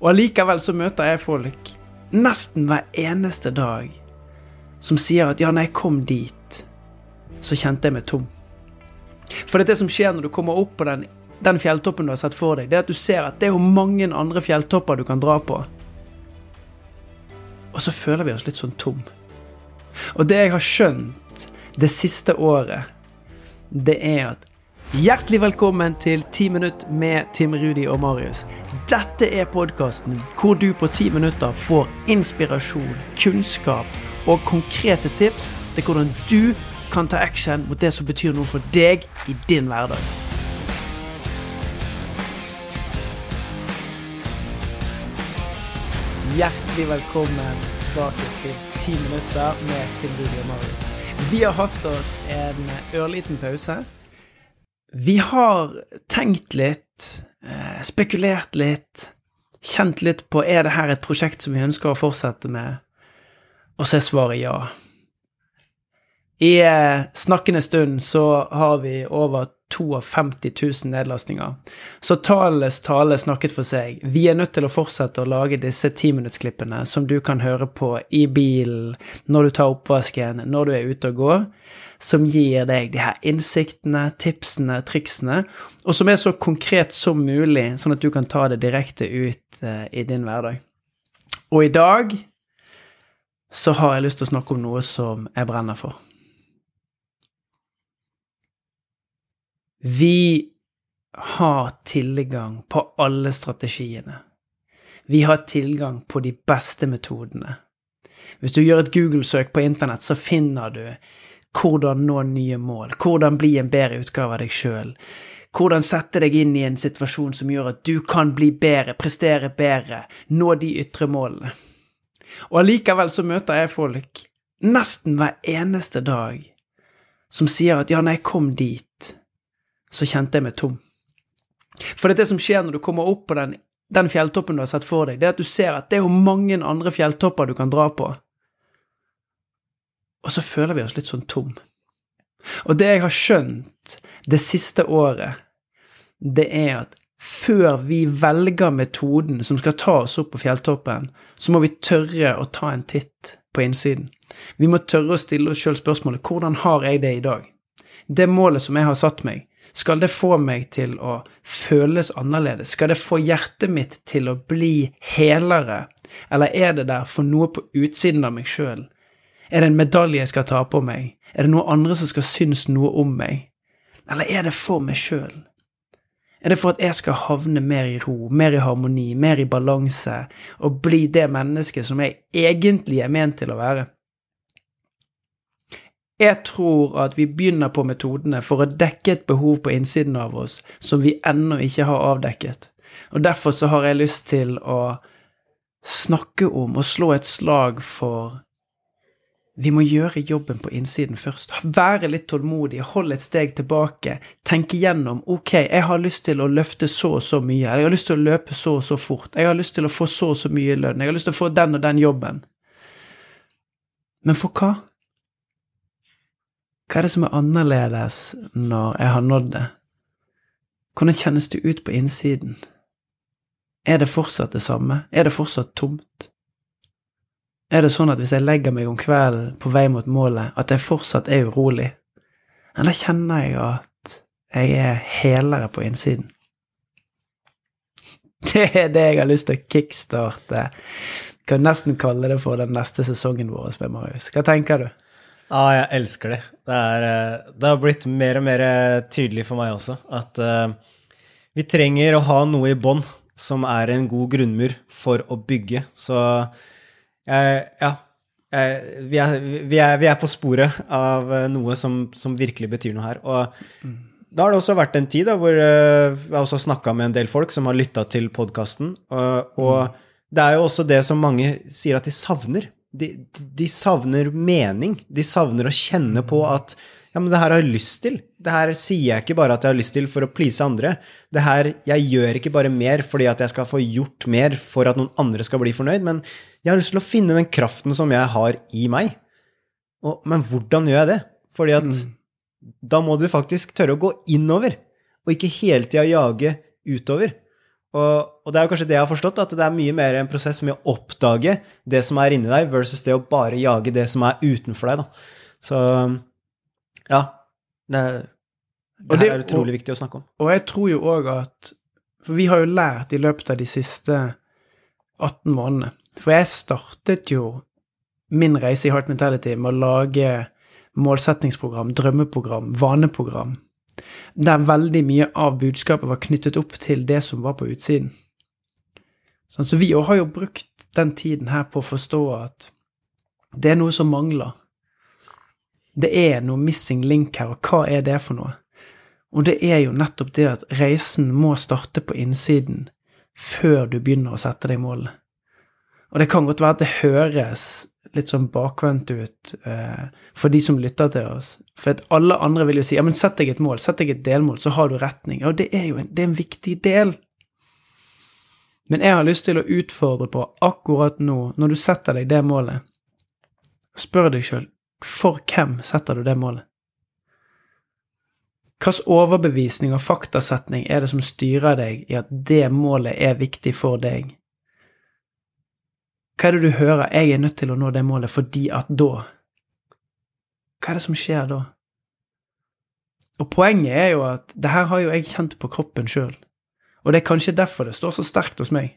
Og allikevel så møter jeg folk nesten hver eneste dag som sier at ja, når jeg kom dit, så kjente jeg meg tom. For det er det som skjer når du kommer opp på den, den fjelltoppen du har sett for deg, det er at du ser at det er jo mange andre fjelltopper du kan dra på. Og så føler vi oss litt sånn tom. Og det jeg har skjønt det siste året, det er at Hjertelig velkommen til 10 minutt med Tim Rudi og Marius. Dette er podkasten hvor du på 10 minutter får inspirasjon, kunnskap og konkrete tips til hvordan du kan ta action mot det som betyr noe for deg i din hverdag. Hjertelig velkommen tilbake til 10 minutter med Tim Rudi og Marius. Vi har hatt oss en ørliten pause. Vi har tenkt litt, eh, spekulert litt, kjent litt på er det her et prosjekt som vi ønsker å fortsette med, og så er svaret ja. I eh, snakkende stund så har vi over 52 000 nedlastninger. Så tallenes tale snakket for seg. Vi er nødt til å fortsette å lage disse timinuttsklippene som du kan høre på i bilen, når du tar oppvasken, når du er ute og går, som gir deg de her innsiktene, tipsene, triksene, og som er så konkret som mulig, sånn at du kan ta det direkte ut uh, i din hverdag. Og i dag så har jeg lyst til å snakke om noe som jeg brenner for. Vi har tilgang på alle strategiene. Vi har tilgang på de beste metodene. Hvis du gjør et Google-søk på internett, så finner du hvordan nå nye mål, hvordan bli en bedre utgave av deg sjøl, hvordan sette deg inn i en situasjon som gjør at du kan bli bedre, prestere bedre, nå de ytre målene. Og allikevel så møter jeg folk nesten hver eneste dag som sier at ja, når jeg kom dit, så kjente jeg meg tom. For det er det som skjer når du kommer opp på den, den fjelltoppen du har sett for deg, det er at du ser at det er jo mange andre fjelltopper du kan dra på. Og så føler vi oss litt sånn tom. Og det jeg har skjønt det siste året, det er at før vi velger metoden som skal ta oss opp på fjelltoppen, så må vi tørre å ta en titt på innsiden. Vi må tørre å stille oss sjøl spørsmålet hvordan har jeg det i dag? Det målet som jeg har satt meg, skal det få meg til å føles annerledes? Skal det få hjertet mitt til å bli helere? Eller er det der for noe på utsiden av meg sjøl? Er det en medalje jeg skal ta på meg? Er det noe andre som skal synes noe om meg? Eller er det for meg sjøl? Er det for at jeg skal havne mer i ro, mer i harmoni, mer i balanse, og bli det mennesket som jeg egentlig er ment til å være? Jeg tror at vi begynner på metodene for å dekke et behov på innsiden av oss som vi ennå ikke har avdekket. Og derfor så har jeg lyst til å snakke om og slå et slag for vi må gjøre jobben på innsiden først. Være litt tålmodig, holde et steg tilbake, tenke gjennom ok, jeg har lyst til å løfte så og så mye, jeg har lyst til å løpe så og så fort, jeg har lyst til å få så og så mye lønn, jeg har lyst til å få den og den jobben. Men for hva? Hva er det som er annerledes når jeg har nådd det? Hvordan kjennes det ut på innsiden? Er det fortsatt det samme? Er det fortsatt tomt? Er det sånn at hvis jeg legger meg om kvelden på vei mot målet, at jeg fortsatt er urolig? Eller kjenner jeg at jeg er helere på innsiden? Det er det jeg har lyst til å kickstarte. Kan nesten kalle det for den neste sesongen vår med Marius. Hva tenker du? Ja, jeg elsker det. Det, er, eh, det, har blitt mer og mer eh, tydelig for meg også at uh, vi trenger å ha noe i bånn som er en god grunnmur for å bygge. Så jeg, ja jeg, vi, er, vi, er, vi, er, på sporet av noe som, som, virkelig betyr noe her. Og da har det også vært en tid da, hvor jeg også har snakka med en del folk som har lytta til podkasten. Og, og mm. det er jo også det som mange sier at de savner de, de, savner mening. De savner å kjenne på at ja, men det her har jeg lyst til. Det her sier jeg ikke bare at jeg har lyst til for å please andre. Det her, Jeg gjør ikke bare mer fordi at jeg skal få gjort mer for at noen andre skal bli fornøyd, men jeg har lyst til å finne den kraften som jeg har i meg. Og, men hvordan gjør jeg det? Fordi at mm. da må du faktisk tørre å gå innover, og ikke hele tida jage utover. Og, og, det er jo kanskje det jeg har forstått, at det er mye mer en prosess med å oppdage det som er inni deg, versus det å bare jage det som er utenfor deg. Da. Så ja. Det, det, det er utrolig og, viktig å snakke om. Og jeg tror jo òg at For vi har jo lært i løpet av de siste 18 månedene For jeg startet jo min reise i Heart Mentality med å lage målsetningsprogram, drømmeprogram, vaneprogram der veldig mye av budskapet var knyttet opp til det som var på utsiden. Sånn, så vi har jo brukt den tiden her på å forstå at det er noe som mangler. Det er noe missing link her, og hva er det for noe? Og det er jo nettopp det at reisen må starte på innsiden før du begynner å sette deg målene. Og det kan godt være at det høres litt sånn bakvendt ut eh, for de som lytter til oss. For at alle andre vil jo si ja, men sett deg et mål, sett deg et delmål, så har du retning. Og det er jo en, det er en viktig del. Men jeg har lyst til å utfordre på akkurat nå, når du setter deg det målet, spør deg sjøl for hvem setter du det målet? Hvilken overbevisning og faktasetning er det som styrer deg i at det målet er viktig for deg? Hva er det du hører? Jeg er nødt til å nå det målet fordi at da Hva er det som skjer da? Og poenget er jo at det her har jo jeg kjent på kroppen sjøl. Og det er kanskje derfor det står så sterkt hos meg.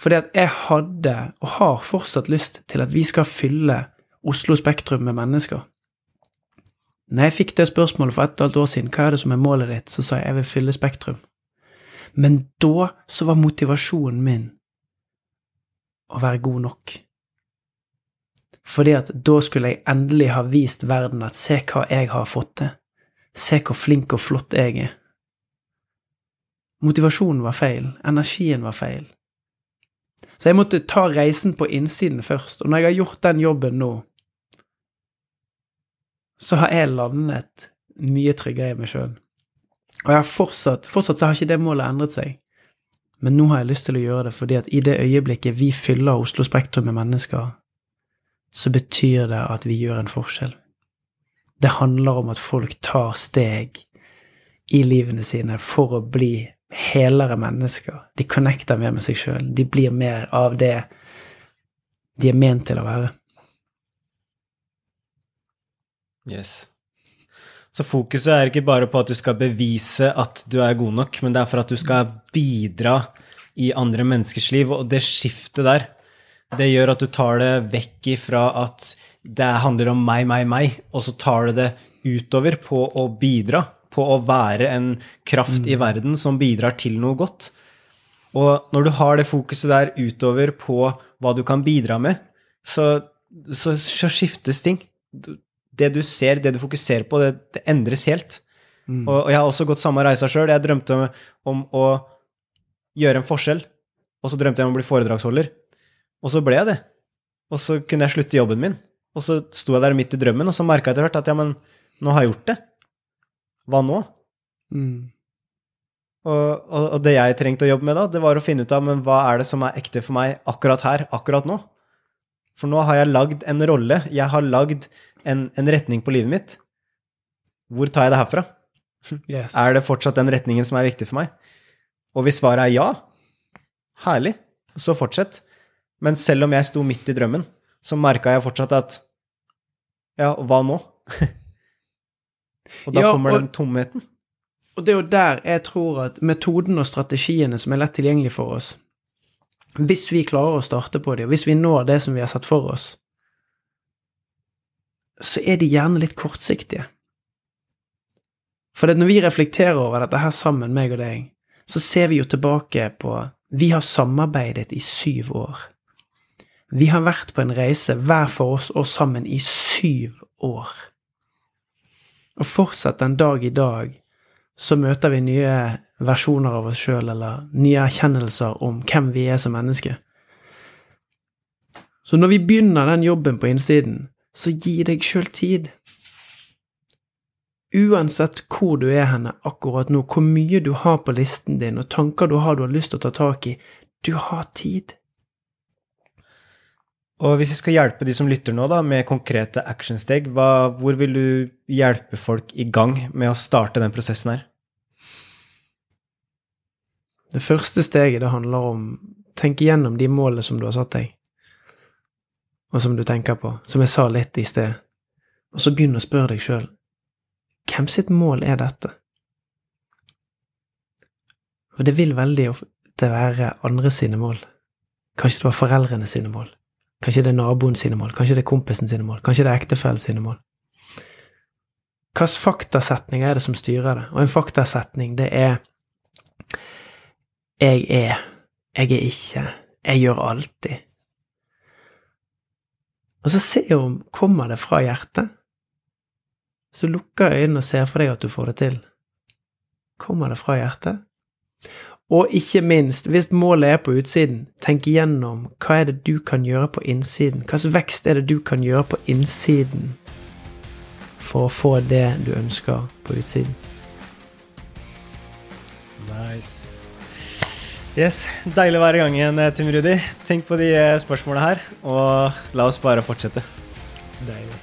Fordi at jeg hadde, og har fortsatt lyst til at vi skal fylle Oslo Spektrum med mennesker. Når jeg fikk det spørsmålet for et og et år siden, hva er det som er målet ditt, så sa jeg jeg vil fylle Spektrum. Men da så var motivasjonen min å være god nok. Fordi at da skulle jeg endelig ha vist verden at se hva jeg har fått til. Se hvor flink og flott jeg er. Motivasjonen var feil, energien var feil. Så jeg måtte ta reisen på innsiden først, og når jeg har gjort den jobben nå, så har jeg landet mye tryggere i meg sjøl. Og jeg har fortsatt, fortsatt så har ikke det målet endret seg. Men nå har jeg lyst til å gjøre det fordi at i det øyeblikket vi fyller Oslo Spektrum med mennesker, så betyr det at vi gjør en forskjell. Det handler om at folk tar steg i livene sine for å bli helere mennesker. De connecter mer med seg sjøl. De blir mer av det de er ment til å være. Yes. Så fokuset er ikke bare på at du skal bevise at du er god nok, men det er for at du skal bidra i andre menneskers liv. Og det skiftet der, det gjør at du tar det vekk ifra at det handler om meg, meg, meg, og så tar du det utover på å bidra, på å være en kraft i mm. verden som bidrar til noe godt. Og når du har det fokuset der utover på hva du kan bidra med, så, så, så skiftes ting det du ser, det du fokuserer på, det, det endres helt. Mm. Og, og, jeg har også gått samme reisa sjøl. Jeg drømte om, om, å gjøre en forskjell, og så drømte jeg om å bli foredragsholder. Og så ble jeg det. Og så kunne jeg slutte jobben min. Og så sto jeg der midt i drømmen, og så merka jeg etter hvert at ja, men nå har jeg gjort det. Hva nå? Mm. Og, og, og, det jeg trengte å jobbe med da, det var å finne ut av men hva er det som er ekte for meg akkurat her, akkurat nå. For nå har jeg lagd en rolle. Jeg har lagd en, en, retning på livet mitt. Hvor tar jeg det herfra? Yes. Er det fortsatt den retningen som er viktig for meg? Og hvis svaret er ja, herlig, så fortsett. Men selv om jeg sto midt i drømmen, så merka jeg fortsatt at Ja, hva nå? og da ja, kommer og, den tomheten. Og det er jo der jeg tror at metoden og strategiene som er lett tilgjengelig for oss Hvis vi klarer å starte på det, og hvis vi når det som vi har sett for oss, så er de gjerne litt kortsiktige. For når vi reflekterer over dette her sammen, meg og deg, så ser vi jo tilbake på Vi har samarbeidet i syv år. Vi har vært på en reise, hver for oss og sammen, i syv år. Og fortsatt den dag i dag så møter vi nye versjoner av oss sjøl, eller nye erkjennelser om hvem vi er som menneske. Så når vi begynner den jobben på innsiden, så gi deg sjøl tid. Uansett hvor du er henne akkurat nå, hvor mye du har på listen din, og tanker du har du har lyst til å ta tak i, du har tid. Og hvis vi skal hjelpe de som lytter nå, da, med konkrete actionsteg, hvor vil du hjelpe folk i gang med å starte den prosessen her? Det første steget det handler om tenk igjennom de målene som du har satt deg, og som du tenker på, som jeg sa litt i sted, og så begynn å spørre deg sjøl hvem sitt mål er dette? Og det vil veldig ofte være andre sine mål. Kanskje det var foreldrene sine mål. Kanskje det er naboen sine mål. Kanskje det er kompisen sine mål. Kanskje det er ektefellen sine mål. Hvilke faktasetninger er det som styrer det? Og en faktasetning, det er jeg er, jeg er ikke, jeg gjør alltid. Og så se om kommer det fra hjertet. Så lukker øynene og ser for deg at du får det til. Kommer det fra hjertet? Og ikke minst, hvis målet er på utsiden, tenk igjennom hva er det du kan gjøre på innsiden. Hva slags vekst er det du kan gjøre på innsiden for å få det du ønsker på utsiden? Nice. Yes, Deilig å være i gang igjen, eh, Tim Rudi. Tenk på de spørsmåla spørsmålene her, og la oss bare fortsette. Deilig.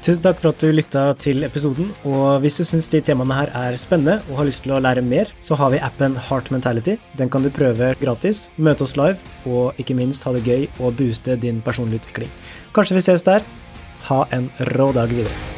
Tusen takk for at du lytta til episoden. Og hvis du syns de temaene her er spennende og har lyst til å lære mer, så har vi appen Heart Mentality. Den kan du prøve gratis, møte oss live, og ikke minst ha det gøy og booste din personlige utvikling. Kanskje vi ses der. Ha en rå dag videre.